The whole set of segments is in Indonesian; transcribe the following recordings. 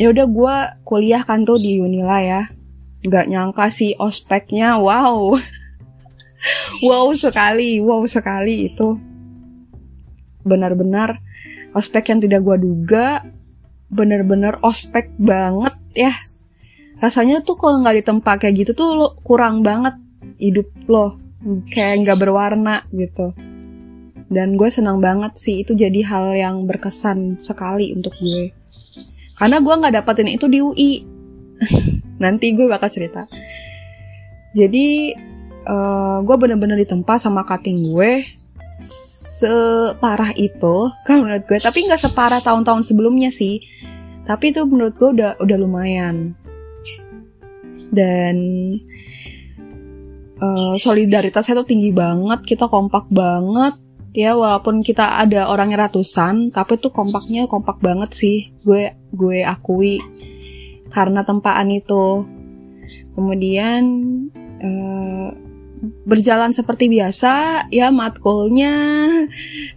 ya udah gue kuliah kan tuh di Unila ya. Nggak nyangka sih ospeknya wow. Wow sekali wow sekali itu. Benar-benar ospek yang tidak gue duga bener-bener ospek banget ya. Rasanya tuh kalau nggak ditempa kayak gitu tuh lo kurang banget hidup lo. Kayak nggak berwarna gitu. Dan gue senang banget sih itu jadi hal yang berkesan sekali untuk gue karena gue nggak dapetin itu di UI nanti gue bakal cerita. Jadi uh, gue bener-bener ditempa sama cutting gue separah itu kalau menurut gue. Tapi nggak separah tahun-tahun sebelumnya sih. Tapi itu menurut gue udah udah lumayan. Dan uh, solidaritasnya tuh tinggi banget kita kompak banget. Ya walaupun kita ada orangnya ratusan tapi tuh kompaknya kompak banget sih. Gue gue akui karena tempaan itu. Kemudian uh, berjalan seperti biasa ya matkulnya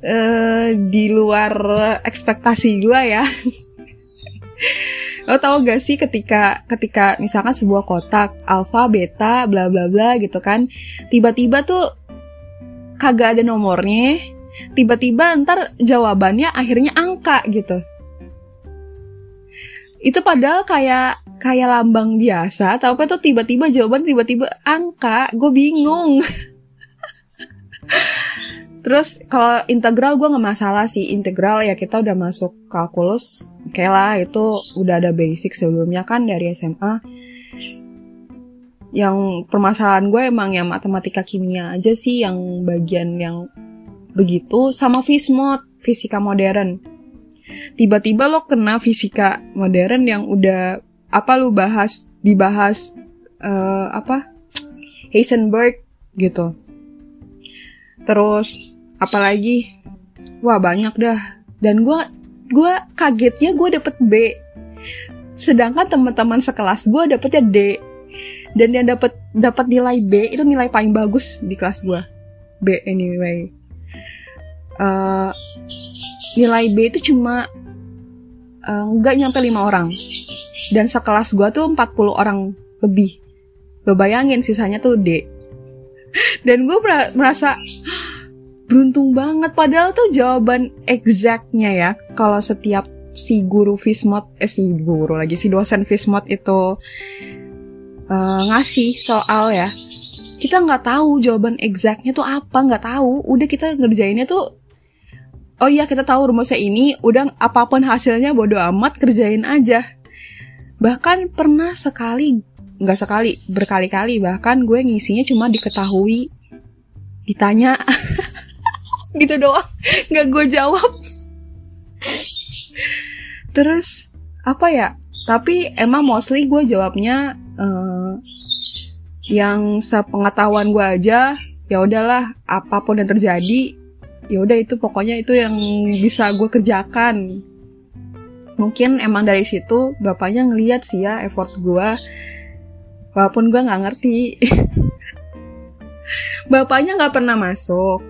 uh, di luar ekspektasi gue ya. Lo tau gak sih ketika ketika misalkan sebuah kotak alfa beta bla bla bla gitu kan tiba-tiba tuh kagak ada nomornya tiba-tiba ntar jawabannya akhirnya angka gitu itu padahal kayak kayak lambang biasa tapi tuh tiba-tiba jawaban tiba-tiba angka gue bingung. Terus kalau integral gue nggak masalah sih. Integral ya kita udah masuk kalkulus oke lah itu udah ada basic sebelumnya kan dari SMA yang permasalahan gue emang yang matematika kimia aja sih yang bagian yang begitu sama Fismod fisika modern tiba-tiba lo kena fisika modern yang udah apa lu bahas dibahas uh, apa? Heisenberg gitu. Terus apalagi? Wah banyak dah. Dan gue gue kagetnya gue dapet B. Sedangkan teman-teman sekelas gue dapetnya D. Dan yang dapat dapat nilai B itu nilai paling bagus di kelas gue B anyway uh, nilai B itu cuma eh, nggak uh, nyampe lima orang. Dan sekelas gue tuh 40 orang lebih. Lo bayangin sisanya tuh D. Dan gue merasa beruntung banget. Padahal tuh jawaban exactnya ya kalau setiap si guru Fismot eh si guru lagi si dosen Fismot itu uh, ngasih soal ya kita nggak tahu jawaban exactnya tuh apa nggak tahu. Udah kita ngerjainnya tuh oh iya kita tahu rumusnya ini. Udah apa pun hasilnya bodo amat kerjain aja. Bahkan pernah sekali nggak sekali berkali-kali bahkan gue ngisinya cuma diketahui. Ditanya. Gitu doang. Nggak gue jawab. Terus apa ya? Tapi emang mostly gue jawabnya uh, yang sepengetahuan gue aja ya udahlah apa pun yang terjadi ya udah itu pokoknya itu yang bisa gue kerjakan. Mungkin emang dari situ bapaknya ngeliat sih ya effort gue walaupun gue nggak ngerti. Bapaknya nggak pernah masuk.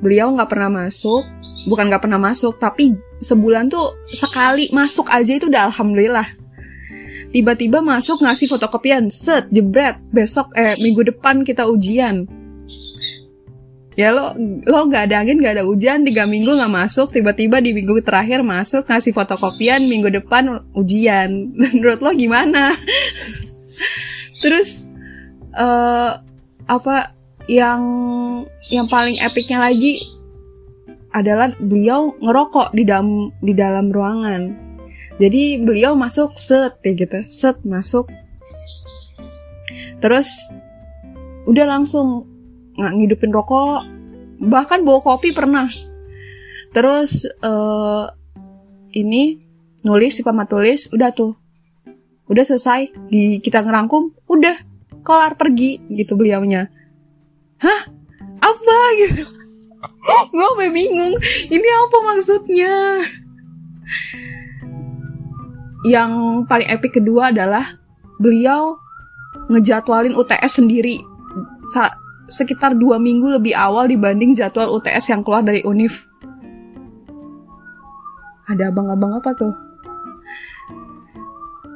Beliau nggak pernah masuk. Bukan nggak pernah masuk tapi sebulan tuh sekali masuk aja itu udah alhamdulillah. Tiba-tiba masuk ngasih fotokopian set jebret besok eh minggu depan kita ujian ya lo lo nggak ada angin nggak ada hujan tiga minggu nggak masuk tiba-tiba di minggu terakhir masuk ngasih fotokopian minggu depan ujian. Menurut lo gimana? Terus uh, apa yang yang paling epicnya lagi adalah beliau ngerokok di dalam di dalam ruangan. Jadi beliau masuk set ya gitu. Set masuk. Terus udah langsung nggak ngidupin rokok. Bahkan bawa kopi pernah. Terus uh, ini nulis si pamat tulis udah tuh. Udah selesai. Di kita ngerangkum udah. Kelar pergi gitu beliaunya. Hah? Apa gitu. Gue sampai bingung. Ini apa maksudnya? Yang paling epic kedua adalah beliau ngejadwalin UTS sendiri. Sa sekitar dua minggu lebih awal dibanding jadwal UTS yang keluar dari UNIF. Ada abang-abang apa tuh?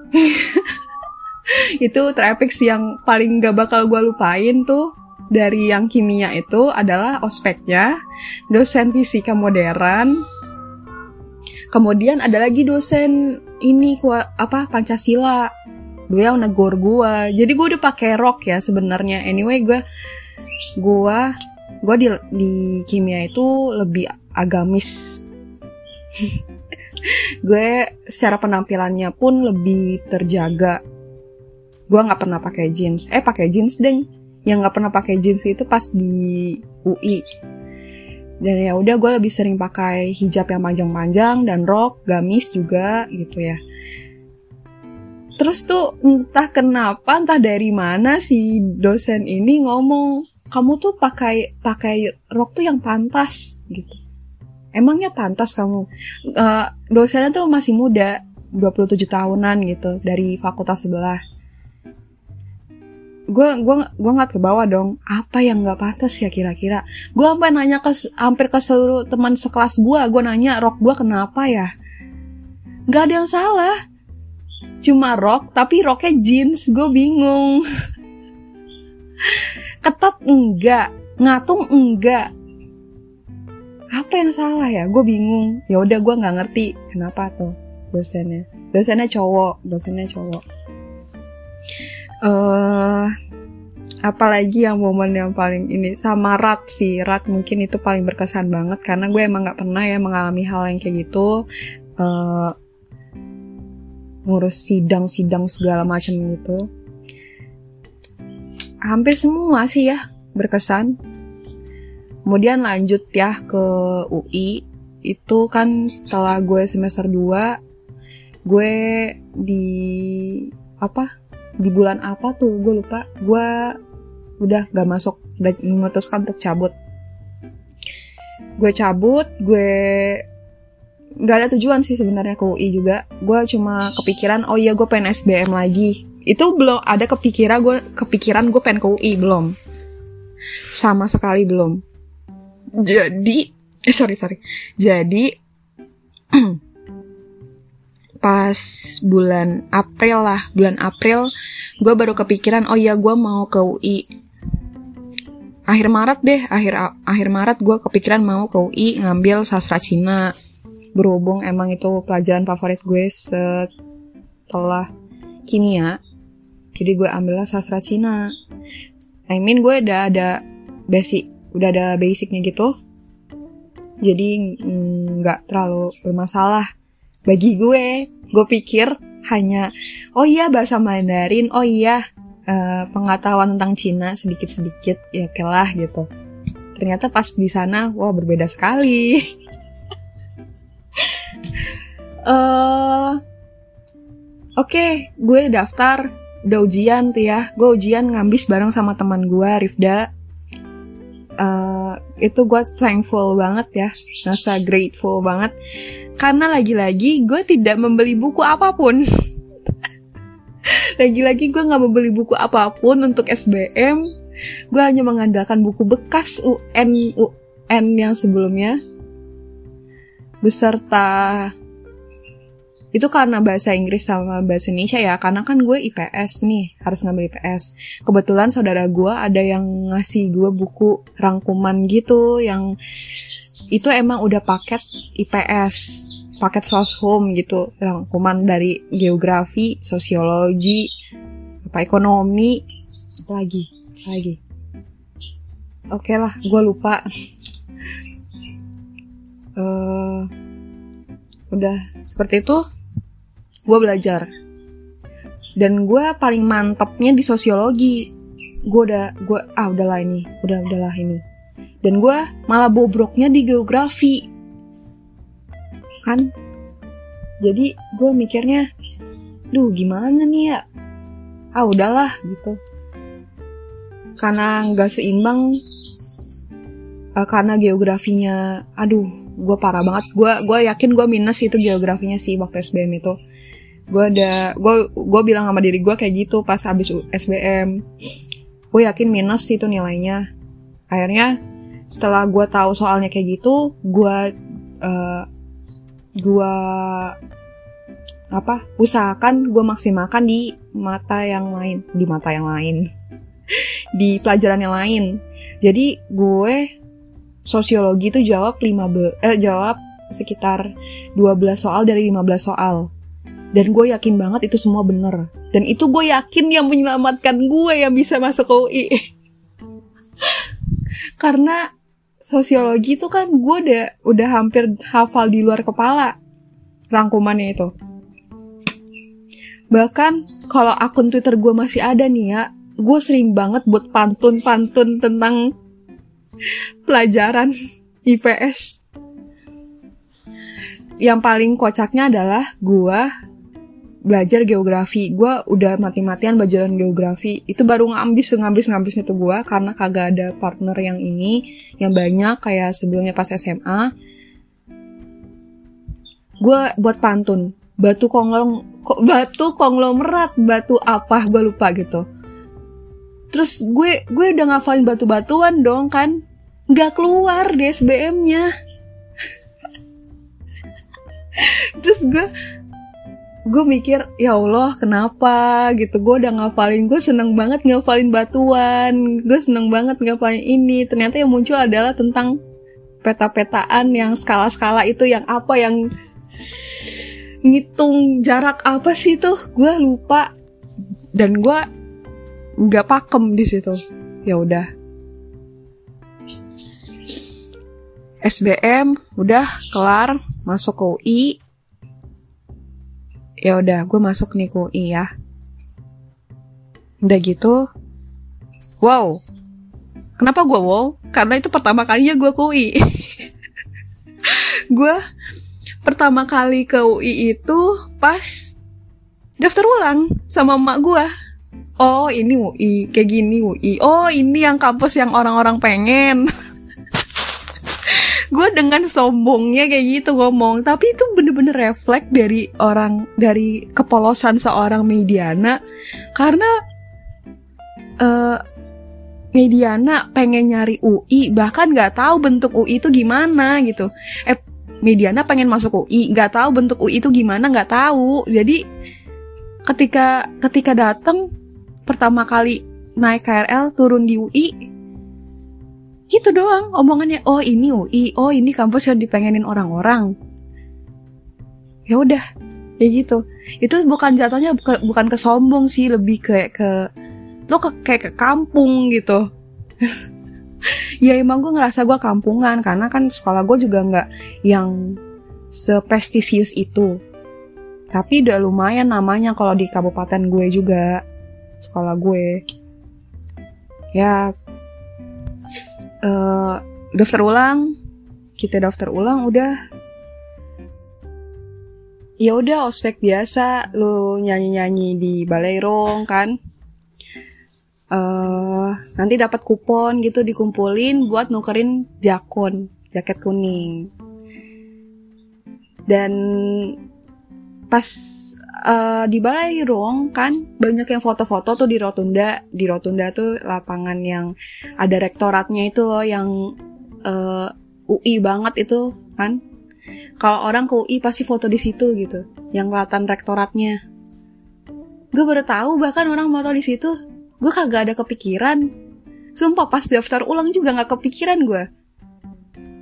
itu traffic yang paling gak bakal gue lupain tuh dari yang kimia itu adalah ospeknya, dosen fisika modern, kemudian ada lagi dosen ini apa Pancasila. Beliau negor gue, jadi gue udah pakai rok ya sebenarnya. Anyway gue gue gue di di kimia itu lebih agamis. gue secara penampilannya pun lebih terjaga. Gue nggak pernah pakai jeans. Eh pakai jeans deng yang nggak pernah pakai jeans itu pas di UI dan ya udah gue lebih sering pakai hijab yang panjang-panjang dan rok gamis juga gitu ya terus tuh entah kenapa entah dari mana si dosen ini ngomong kamu tuh pakai pakai rok tuh yang pantas gitu. Emangnya pantas kamu? Uh, dosennya tuh masih muda 27 tahunan gitu dari fakultas sebelah. Gue gue gue nggak ke bawah dong. Apa yang nggak pantas ya kira-kira? Gue sampai nanya ke hampir ke seluruh teman sekelas gue gue nanya rok gue kenapa ya? Nggak ada yang salah. Cuma rok tapi roknya jeans. Gue bingung ketat enggak ngatung enggak. Apa yang salah ya? Gue bingung. Ya udah gue nggak ngerti kenapa tuh dosennya. Dosennya cowok dosennya cowok. Uh, apalagi yang momen yang paling ini sama Rat sih. Rat mungkin itu paling berkesan banget karena gue emang nggak pernah ya mengalami hal yang kayak gitu. Uh, ngurus sidang-sidang segala macam gitu hampir semua sih ya berkesan. Kemudian lanjut ya ke UI itu kan setelah gue semester 2 gue di apa di bulan apa tuh gue lupa. Gue udah gak masuk udah memutuskan untuk cabut. Gue cabut gue gak ada tujuan sih sebenarnya ke UI juga. Gue cuma kepikiran oh iya gue pengen SBM lagi itu belum ada kepikiran gue kepikiran gue pengen ke UI belum. Sama sekali belum. Jadi eh sorry sorry. Jadi pas bulan April lah bulan April gue baru kepikiran oh iya gue mau ke UI akhir Maret deh akhir akhir Maret gue kepikiran mau ke UI ngambil sastra Cina. Berhubung emang itu pelajaran favorit gue setelah kimia jadi gue ambillah sastra Cina. I mean gue udah ada basic udah ada basicnya gitu. Jadi mm, nggak mm, terlalu bermasalah bagi gue. Gue pikir hanya oh iya bahasa Mandarin oh iya uh, pengetahuan tentang Cina sedikit-sedikit ya oke lah gitu. Ternyata pas di sana wah berbeda sekali. Uh, oke okay, gue daftar udah ujian tuh ya gue ujian ngambis bareng sama teman gue Rifda uh, itu gue thankful banget ya rasa grateful banget karena lagi-lagi gue tidak membeli buku apa pun. lagi-lagi gue nggak membeli buku apa pun untuk SBM. Gue hanya mengandalkan buku bekas UN UN yang sebelumnya beserta itu karena bahasa Inggris sama bahasa Indonesia ya karena kan gue IPS nih harus ngambil IPS kebetulan saudara gue ada yang ngasih gue buku rangkuman gitu yang itu emang udah paket IPS paket home gitu rangkuman dari geografi sosiologi apa ekonomi lagi lagi. Oke okay lah gue lupa. Uh, udah seperti itu gue belajar. Dan gue paling mantapnya di sosiologi. Gue udah gue ah udahlah ini. Udah udahlah ini. Dan gue malah bobroknya di geografi. Kan? Jadi gue mikirnya duh gimana nih ya? Ah udahlah gitu. Karena nggak seimbang uh, karena geografinya aduh gue parah banget. Gue gue yakin gue minus itu geografinya sih waktu SBM itu gue ada gue gue bilang sama diri gue kayak gitu pas habis SBM gue yakin minus itu nilainya. Akhirnya setelah gue tahu soalnya kayak gitu gue uh, gua apa usahakan gue maksimalkan di mata yang lain di mata yang lain. Di pelajaran yang lain. Jadi gue sosiologi itu jawab 15 eh jawab sekitar 12 soal dari 15 soal dan gue yakin banget itu semua bener. Dan itu gue yakin yang menyelamatkan gue yang bisa masuk ke UI karena sosiologi itu kan gue udah udah hampir hafal di luar kepala rangkumannya itu. Bahkan kalau akun twitter gue masih ada nih ya gue sering banget buat pantun-pantun tentang pelajaran IPS yang paling kocaknya adalah gue belajar geografi. Gue udah mati-matian belajar geografi. Itu baru ngambis ngambis ngambisnya tuh gue karena kagak ada partner yang ini yang banyak. Kayak sebelumnya pas SMA gue buat pantun. Batu konglom batu konglomerat? Batu apa? Gue lupa gitu. Terus gue gue udah ngafalin batu-batuan dong kan? Nggak keluar di SBM-nya terus gue gue mikir ya Allah kenapa? Gitu. Gue udah ngafalin gue seneng banget ngafalin batuan. Gue seneng banget ngafalin ini. Ternyata yang muncul adalah tentang peta-petaan yang skala-skala itu yang apa yang ngitung jarak apa sih tuh gue lupa. Dan gue nggak pakem di situ. Ya udah. SBM udah kelar masuk ke UI ya udah gue masuk nih ke UI ya. Udah gitu wow. Kenapa gue wow? Karena itu pertama kalinya gue ke UI gue pertama kali ke UI itu pas daftar ulang sama emak gue oh ini UI kayak gini UI oh ini yang kampus yang orang-orang pengen gue dengan sombongnya kayak gitu ngomong. Tapi itu bener-bener refleks dari orang dari kepolosan seorang Mediana. Karena uh, Mediana pengen nyari UI bahkan nggak tahu bentuk UI itu gimana gitu. Eh Mediana pengen masuk UI nggak tahu bentuk UI itu gimana nggak tahu. Jadi ketika ketika datang pertama kali naik KRL turun di UI gitu doang omongannya. Oh ini UI oh ini kampus yang dipengenin orang-orang. Ya udah ya gitu. Itu bukan jatuhnya bukan ke sombong sih lebih kayak ke lo ke, kayak ke kampung gitu. Ya emang gue ngerasa gue kampungan karena kan sekolah gue juga nggak yang seprestisius itu. Tapi udah lumayan namanya kalau di kabupaten gue juga sekolah gue. Ya uh, daftar ulang. Kita daftar ulang udah. Ya udah ospek biasa. Lu nyanyi nyanyi di balerong kan? Uh, nanti dapat kupon gitu dikumpulin buat nukerin jakon jaket kuning. Dan pas uh, di Balairung kan banyak yang foto-foto tuh di Rotunda. Di Rotunda tuh lapangan yang ada rektoratnya itu loh yang uh, eh, UI banget itu kan. Kalau orang ke UI pasti foto di situ gitu, yang kelihatan rektoratnya. Gue baru tahu bahkan orang foto di situ. Gue kagak ada kepikiran. Sumpah pas daftar ulang juga gak kepikiran gue.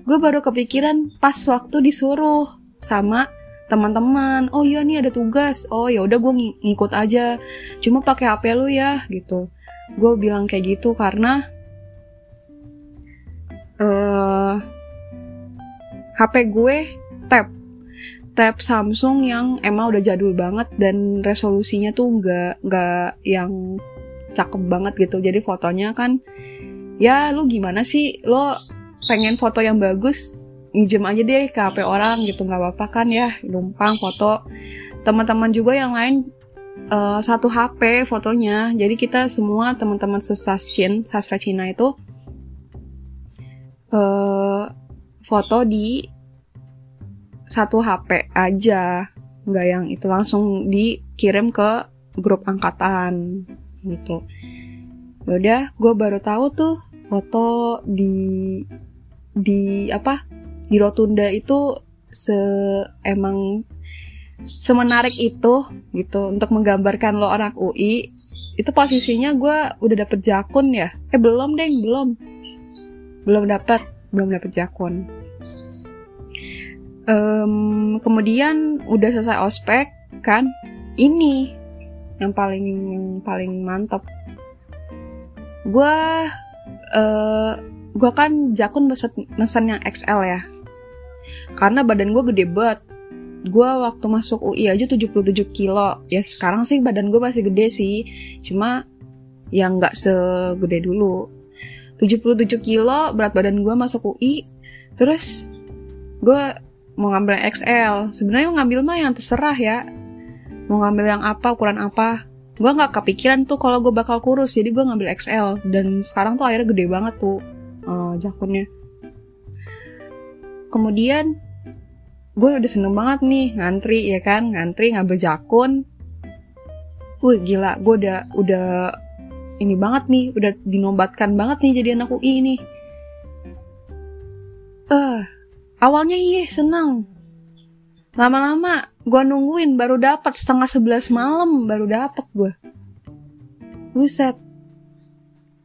Gue baru kepikiran pas waktu disuruh sama teman-teman oh iya nih ada tugas. Oh ya udah gue ng ngikut aja. Cuma pakai hp lu ya gitu. Gue bilang kayak gitu karena uh, eh, hp gue tab tab Samsung yang emang udah jadul banget dan resolusinya tuh nggak nggak yang cakep banget gitu. Jadi fotonya kan ya lu gimana sih? Lo pengen foto yang bagus minjem aja deh ke HP orang gitu nggak apa-apa kan ya numpang foto. Teman-teman juga yang lain uh, satu HP fotonya. Jadi kita semua teman-teman sesascin sastra Cina itu uh, foto di satu HP aja. Nggak yang itu langsung dikirim ke grup angkatan gitu. Ya udah gue baru tahu tuh foto di di apa di Rotunda itu se emang semenarik itu gitu untuk menggambarkan lo orang UI itu posisinya gue udah dapet jakun ya? Eh belum deh belum. Belum dapet belum dapet jakun. Um, kemudian udah selesai ospek kan? Ini yang paling yang paling mantap gue uh, gue kan jakun mesen, mesen yang XL ya karena badan gue gede banget. Gue waktu masuk UI aja 77 kilo. Ya sekarang sih badan gue masih gede sih. Cuma yang nggak segede dulu. 77 kilo berat badan gue masuk UI terus gue mau ngambil XL sebenarnya mau ngambil mah yang terserah ya. Mau ngambil yang apa ukuran apa. Gue nggak kepikiran tuh kalau gue bakal kurus. Jadi gue ngambil XL dan sekarang tuh akhirnya gede banget tuh uh, jakunnya kemudian gue udah seneng banget nih ngantri ya kan? Ngantri ngambil jakun. Wih gila gue udah udah ini banget nih udah dinobatkan banget nih jadi anak UI ini eh uh, awalnya iya senang lama-lama gue nungguin baru dapat setengah sebelas malam baru dapat gue. Buset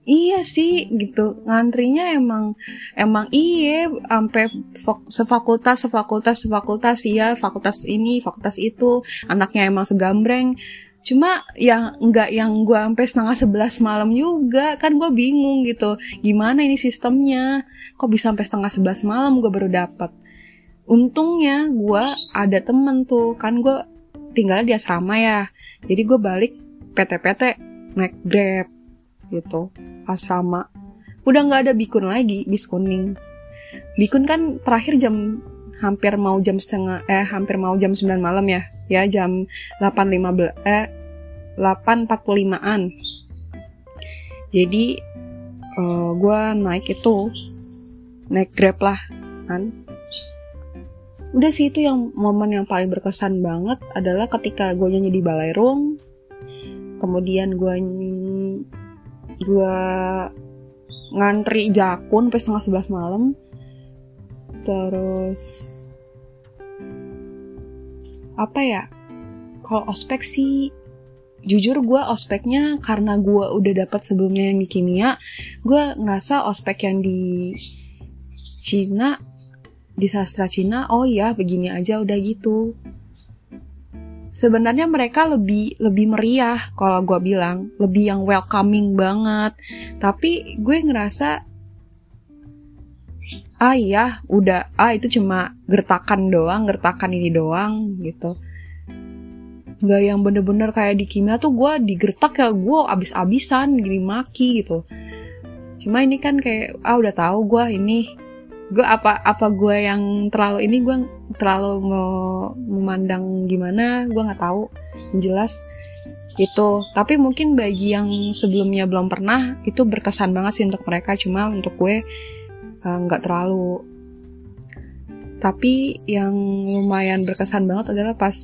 Iya sih gitu. Ngantrinya emang emang iya sampai sefakultas sefakultas sefakultas iya fakultas ini fakultas itu anaknya emang segambreng. Cuma yang nggak yang gue sampai setengah sebelas malam juga kan gue bingung gitu. Gimana ini sistemnya? Kok bisa sampai setengah sebelas malam gue baru dapat untungnya gue ada temen tuh kan gue tinggal di asrama ya. Jadi gue balik PT-PT naik grab gitu asrama. Udah nggak ada bikun lagi bis kuning. Bikun kan terakhir jam hampir mau jam setengah eh hampir mau jam 9 malam ya. Ya jam 8.15 eh 8.45an jadi uh, eh, gue naik itu naik grab lah kan. Udah sih itu yang momen yang paling berkesan banget adalah ketika gue nyanyi di balai kemudian gue gue ngantri jakun sampai setengah sebelas malam. Terus apa ya kalau ospek sih jujur gue ospeknya karena gue udah dapat sebelumnya yang di kimia gue ngerasa ospek yang di Cina di sastra Cina oh ya begini aja udah gitu sebenarnya mereka lebih lebih meriah kalau gue bilang. Lebih yang welcoming banget. Tapi gue ngerasa ah iya udah ah itu cuma gertakan doang gertakan ini doang gitu. Nggak yang bener-bener kayak di kimia tuh gue digertak ya gue abis-abisan gini maki gitu. Cuma ini kan kayak ah udah tahu gue ini gue apa apa gue yang terlalu ini gue terlalu memandang gimana gue nggak tahu. Jelas itu. Tapi mungkin bagi yang sebelumnya belum pernah itu berkesan banget sih untuk mereka. Cuma untuk gue eh, nggak uh, terlalu. Tapi yang lumayan berkesan banget adalah pas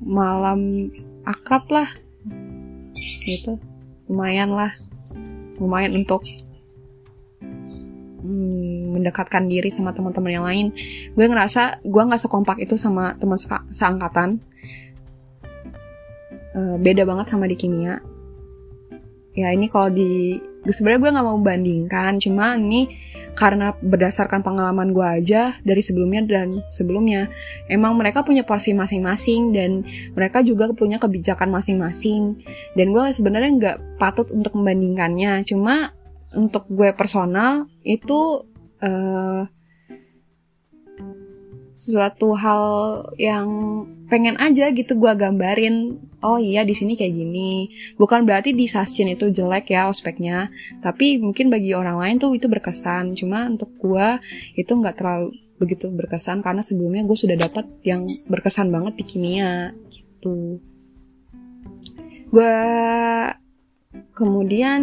malam akrab lah. Gitu. Lumayan lah. Lumayan untuk hmm, mendekatkan diri sama teman-teman yang lain gue ngerasa gue nggak sekompak itu sama teman seangkatan. Uh, beda banget sama di kimia. Ya ini kalau di sebenarnya gue nggak mau membandingkan cuma ini karena berdasarkan pengalaman gue aja dari sebelumnya dan sebelumnya emang mereka punya porsi masing-masing dan mereka juga punya kebijakan masing-masing. Dan gue sebenarnya nggak patut untuk membandingkannya cuma untuk gue personal itu uh, sesuatu hal yang pengen aja gitu gue gambarin. Oh iya di sini kayak gini. Bukan berarti di sasjen itu jelek ya ospeknya tapi mungkin bagi orang lain tuh itu berkesan. Cuma untuk gue itu nggak terlalu begitu berkesan karena sebelumnya gue sudah dapat yang berkesan banget di kimia gitu. Gue kemudian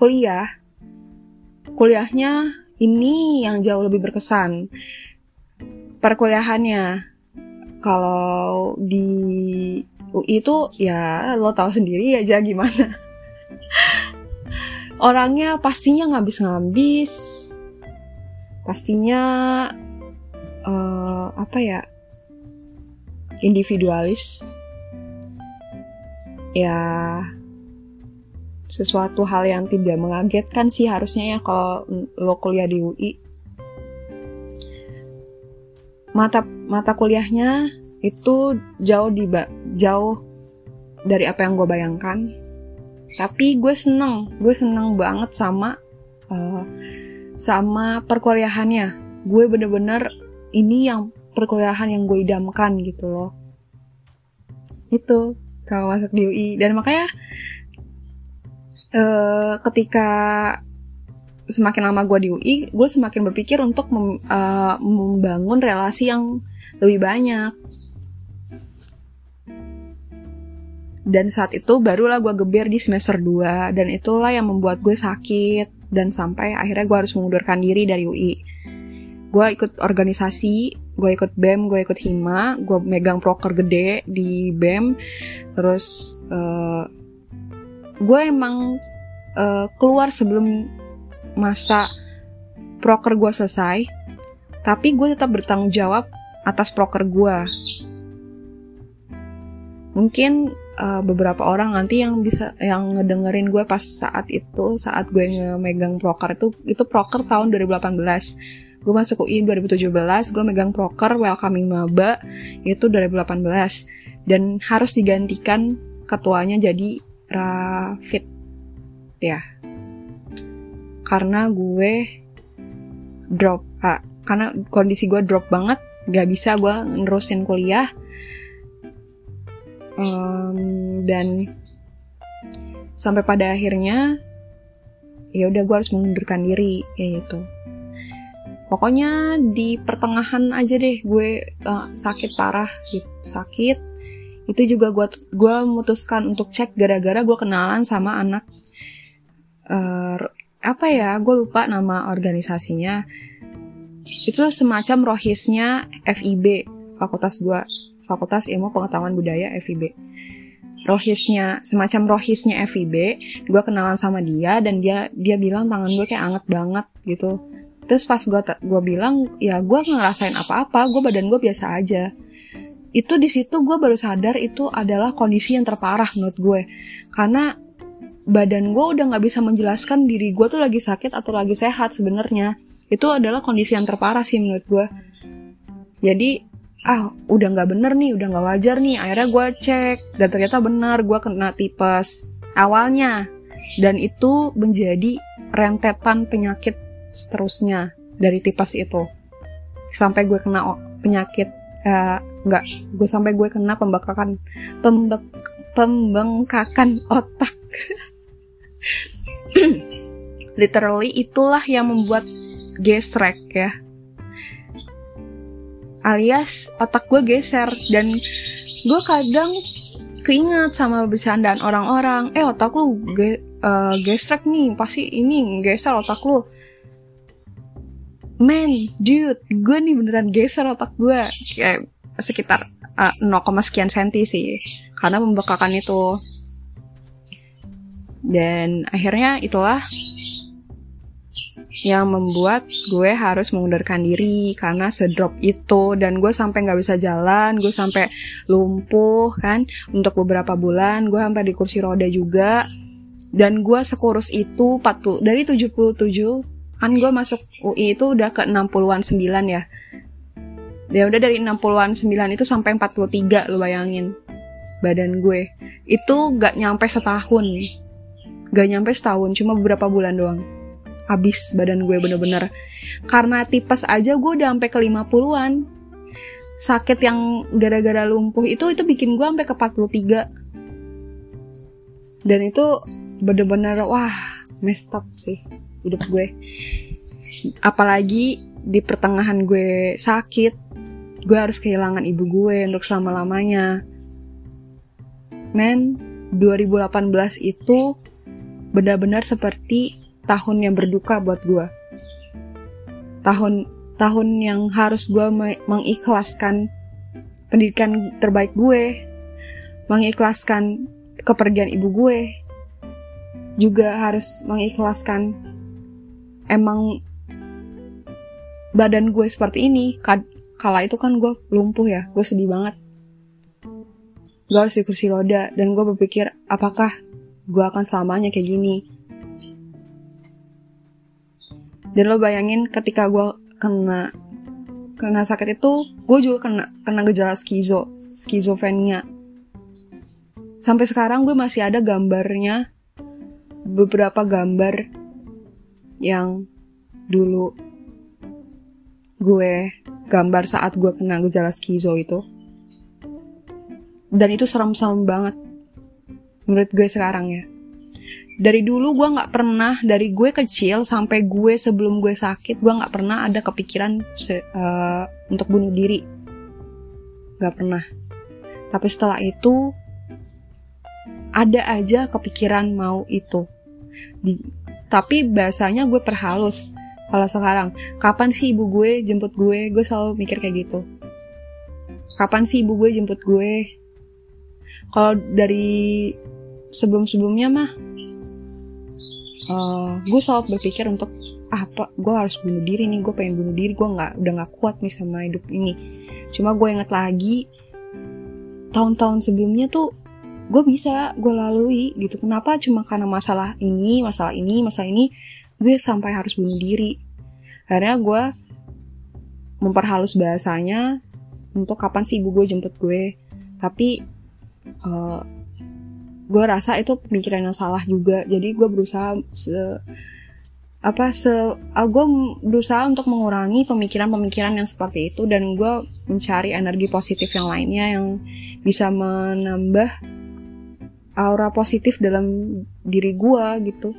kuliah. Kuliahnya ini yang jauh lebih berkesan. Perkuliahannya. Kalau di UI itu ya lo tahu sendiri aja gimana. Orangnya pastinya ngabis-ngabis. Pastinya uh, apa ya individualis. Ya sesuatu hal yang tidak mengagetkan sih harusnya ya kalau lo kuliah di UI mata mata kuliahnya itu jauh di jauh dari apa yang gue bayangkan. Tapi gue seneng gue seneng banget sama uh, sama perkuliahannya. Gue bener-bener ini yang perkuliahan yang gue idamkan gitu loh. Itu kalau masuk di UI dan makanya uh, ketika semakin lama gue di UI, gue semakin berpikir untuk mem, uh, membangun relasi yang lebih banyak. Dan saat itu barulah gue geber di semester 2 dan itulah yang membuat gue sakit dan sampai akhirnya gue harus mengundurkan diri dari UI. Gue ikut organisasi, gue ikut BEM, gue ikut HIMA, gue megang proker gede di BEM, terus uh, gue emang uh, keluar sebelum masa proker gue selesai, tapi gue tetap bertanggung jawab atas proker gue. Mungkin uh, beberapa orang nanti yang bisa yang ngedengerin gue pas saat itu, saat gue ngemegang proker itu, itu proker tahun 2018. Gue masuk UI 2017, gue megang proker welcoming maba itu 2018 dan harus digantikan ketuanya jadi Rafid. Ya. Karena gue drop ah, karena kondisi gue drop banget gak bisa gue nerusin kuliah. Um, dan sampai pada akhirnya ya udah gue harus mengundurkan diri kayak gitu. Pokoknya di pertengahan aja deh gue uh, sakit parah gitu sakit itu juga gue gue memutuskan untuk cek gara-gara gue kenalan sama anak uh, apa ya gue lupa nama organisasinya. Itu semacam rohisnya FIB fakultas gue fakultas ilmu pengetahuan budaya FIB rohisnya semacam rohisnya FIB gue kenalan sama dia dan dia dia bilang tangan gue kayak anget banget gitu. Terus pas gue gue bilang ya gue ngerasain apa-apa gue badan gue biasa aja itu di situ gue baru sadar itu adalah kondisi yang terparah menurut gue karena badan gue udah nggak bisa menjelaskan diri gue tuh lagi sakit atau lagi sehat sebenarnya. Itu adalah kondisi yang terparah sih menurut gue jadi ah udah nggak bener nih udah nggak wajar nih. Akhirnya gue cek dan ternyata benar gue kena tipes awalnya. Dan itu menjadi rentetan penyakit seterusnya dari tipes itu. Sampai gue kena penyakit uh, nggak gue sampai gue kena pembengkakan pembek, pembengkakan otak. Literally itulah yang membuat gesrek ya. Alias otak gue geser dan gue kadang keinget sama bercandaan orang-orang. Eh otak lu ge, uh, gesrek nih pasti ini geser otak lu. Man dude gue nih beneran geser otak gue kayak sekitar uh, 0, sekian senti sih karena membekakan itu. Dan akhirnya itulah yang membuat gue harus mengundurkan diri karena sedrop itu. Dan gue sampai nggak bisa jalan gue sampai lumpuh kan untuk beberapa bulan gue sampai di kursi roda juga. Dan gue sekurus itu 40 dari 77 kan gue masuk UI itu udah ke 60-an 9 ya ya udah dari 60-an 9 itu sampai 43 lo bayangin badan gue itu gak nyampe setahun Gak nyampe setahun, cuma beberapa bulan doang. Habis badan gue bener-bener. Karena tipes aja gue udah sampai ke 50-an. Sakit yang gara-gara lumpuh itu itu bikin gue sampai ke 43. Dan itu bener-bener wah, messed up sih hidup gue. Apalagi di pertengahan gue sakit, gue harus kehilangan ibu gue untuk selama-lamanya. Men, 2018 itu benar-benar seperti tahun yang berduka buat gue. Tahun tahun yang harus gue mengikhlaskan pendidikan terbaik gue, mengikhlaskan kepergian ibu gue, juga harus mengikhlaskan emang badan gue seperti ini. Kala itu kan gue lumpuh ya, gue sedih banget. gue harus di kursi roda dan gue berpikir apakah gue akan selamanya kayak gini dan lo bayangin ketika gue kena kena sakit itu gue juga kena kena gejala skizo skizofrenia sampai sekarang gue masih ada gambarnya beberapa gambar yang dulu gue gambar saat gue kena gejala skizo itu. Dan itu serem-serem banget menurut gue sekarang ya. Dari dulu gue nggak pernah dari gue kecil sampai gue sebelum gue sakit gue nggak pernah ada kepikiran uh, untuk bunuh diri. Nggak pernah. Tapi setelah itu ada aja kepikiran mau itu. Di, tapi bahasanya gue perhalus kalau sekarang kapan sih ibu gue jemput gue? Gue selalu mikir kayak gitu. Kapan sih ibu gue jemput gue? Kalau dari sebelum-sebelumnya mah uh, gue selalu berpikir untuk ah, apa gue harus bunuh diri nih gue pengen bunuh diri gue nggak udah nggak kuat nih sama hidup ini. Cuma gue inget lagi tahun-tahun sebelumnya tuh gue bisa gue lalui gitu. Kenapa? Cuma karena masalah ini masalah ini masalah ini gue sampai harus bunuh diri akhirnya gue memperhalus bahasanya untuk kapan sih ibu gue jemput gue. Tapi uh, gue rasa itu pemikiran yang salah juga. Jadi gue berusaha se apa se uh, gue berusaha untuk mengurangi pemikiran-pemikiran yang seperti itu dan gue mencari energi positif yang lainnya yang bisa menambah aura positif dalam diri gue gitu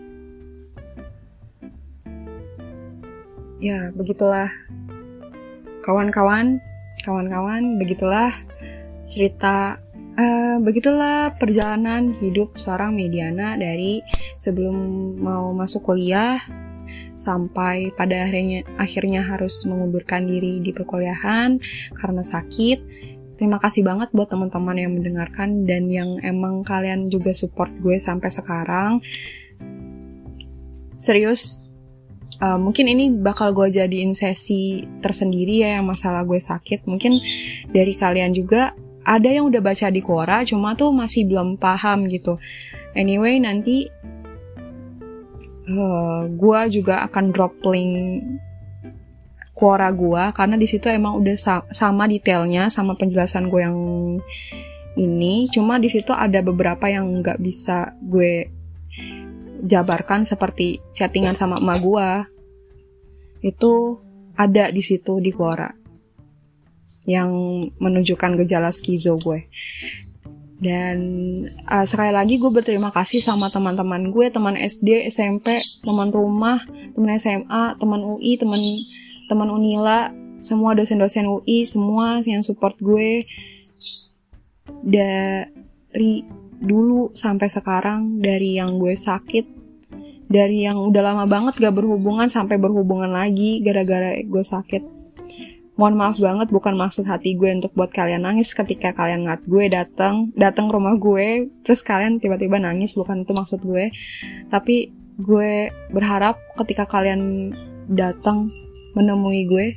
ya begitulah kawan-kawan kawan-kawan begitulah cerita Uh, begitulah perjalanan hidup seorang Mediana dari sebelum mau masuk kuliah sampai pada akhirnya akhirnya harus mengundurkan diri di perkuliahan karena sakit. Terima kasih banget buat teman-teman yang mendengarkan dan yang emang kalian juga support gue sampai sekarang. Serius, uh, mungkin ini bakal gue jadiin sesi tersendiri ya yang masalah gue sakit. Mungkin dari kalian juga ada yang udah baca di Quora cuma tuh masih belum paham gitu anyway nanti uh, eh, gue juga akan drop link Quora gue karena di situ emang udah sa sama detailnya sama penjelasan gue yang ini cuma di situ ada beberapa yang nggak bisa gue jabarkan seperti chattingan sama emak gue itu ada di situ di Quora yang menunjukkan gejala skizo gue. Dan uh, sekali lagi gue berterima kasih sama teman-teman gue, teman SD, SMP, teman rumah, teman SMA, teman UI, teman teman Unila, semua dosen-dosen UI, semua yang support gue dari dulu sampai sekarang, dari yang gue sakit, dari yang udah lama banget gak berhubungan sampai berhubungan lagi gara-gara gue sakit. Mohon maaf banget bukan maksud hati gue untuk buat kalian nangis ketika kalian ngat gue datang datang ke rumah gue terus kalian tiba-tiba nangis bukan itu maksud gue. Tapi gue berharap ketika kalian datang menemui gue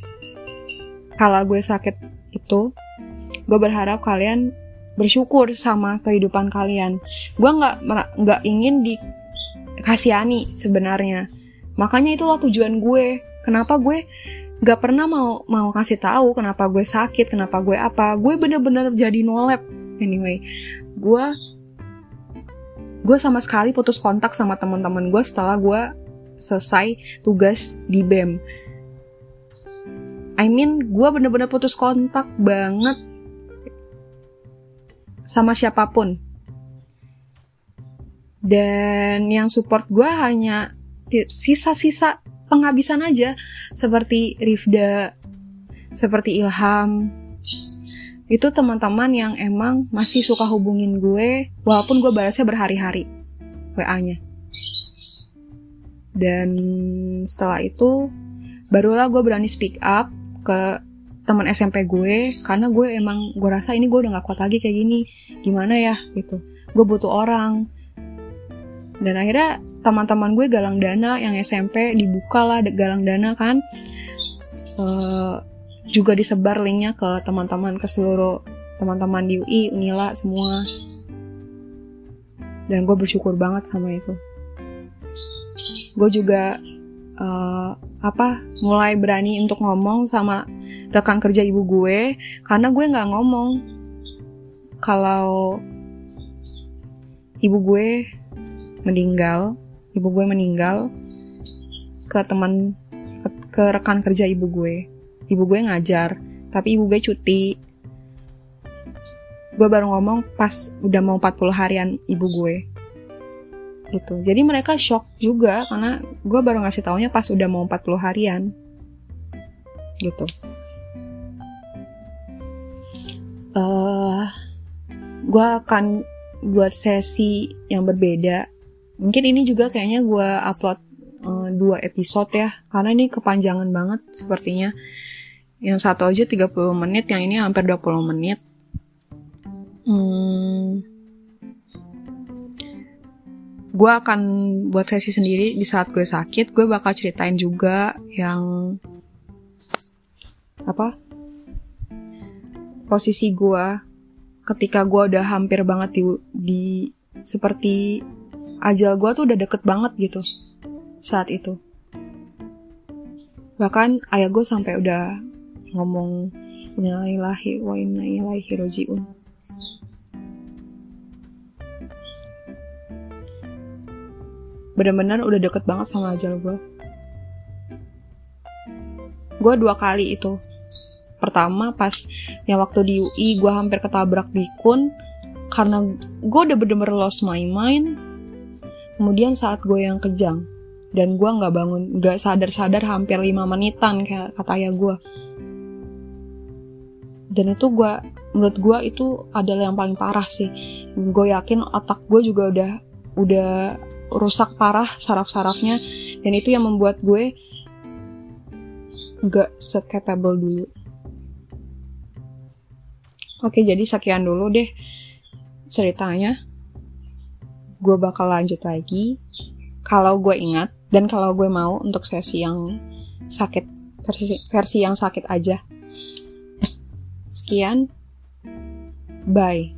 kalau gue sakit itu gue berharap kalian bersyukur sama kehidupan kalian. Gue nggak nggak ingin dikasihani sebenarnya. Makanya itulah tujuan gue. Kenapa gue gak pernah mau mau kasih tahu kenapa gue sakit kenapa gue apa. Gue bener-bener jadi nolep anyway gue gue sama sekali putus kontak sama teman-teman gue setelah gue selesai tugas di bem. I mean gue bener-bener putus kontak banget sama siapa pun dan yang support gue hanya sisa-sisa penghabisan aja seperti Rifda, seperti Ilham. Itu teman-teman yang emang masih suka hubungin gue walaupun gue balasnya berhari-hari WA-nya. Dan setelah itu barulah gue berani speak up ke teman SMP gue karena gue emang gue rasa ini gue udah gak kuat lagi kayak gini gimana ya gitu gue butuh orang dan akhirnya teman-teman gue galang dana yang SMP dibuka lah galang dana kan uh, juga disebar linknya ke teman-teman ke seluruh teman-teman di UI, Unila semua. Dan gue bersyukur banget sama itu. Gue juga uh, apa mulai berani untuk ngomong sama rekan kerja ibu gue karena gue nggak ngomong. Kalau ibu gue meninggal ibu gue meninggal ke teman ke, ke rekan kerja ibu gue. Ibu gue ngajar tapi ibu gue cuti. Gue baru ngomong pas udah mau 40 harian ibu gue gitu. Jadi mereka shock juga karena gue baru ngasih taunya pas udah mau 40 harian. Gitu. Uh, gue akan buat sesi yang berbeda. Mungkin ini juga kayaknya gue upload uh, dua episode ya karena ini kepanjangan banget sepertinya. Yang satu aja 30 menit yang ini hampir 20 menit. Hmm, gue akan buat sesi sendiri di saat gue sakit gue bakal ceritain juga yang apa? Posisi gue ketika gue udah hampir banget di, di seperti ajal gue tuh udah deket banget gitu saat itu. Bahkan ayah gue sampai udah ngomong innalillahi wa inna ilaihi rojiun bener-bener udah deket banget sama ajal gue gue dua kali itu. Pertama pas yang waktu di UI gue hampir ketabrak bikun karena gue udah bener-bener lost my mind. Kemudian saat gue yang kejang dan gue nggak bangun nggak sadar-sadar hampir lima menitan kayak kata ayah gue dan itu gue menurut gue itu adalah yang paling parah sih. Gue yakin otak gue juga udah udah rusak parah saraf-sarafnya dan itu yang membuat gue gak se-capable dulu. Oke, jadi sekian dulu deh ceritanya. Gue bakal lanjut lagi kalau gue ingat dan kalau gue mau untuk sesi yang sakit versi versi yang sakit aja. Sekian. Bye.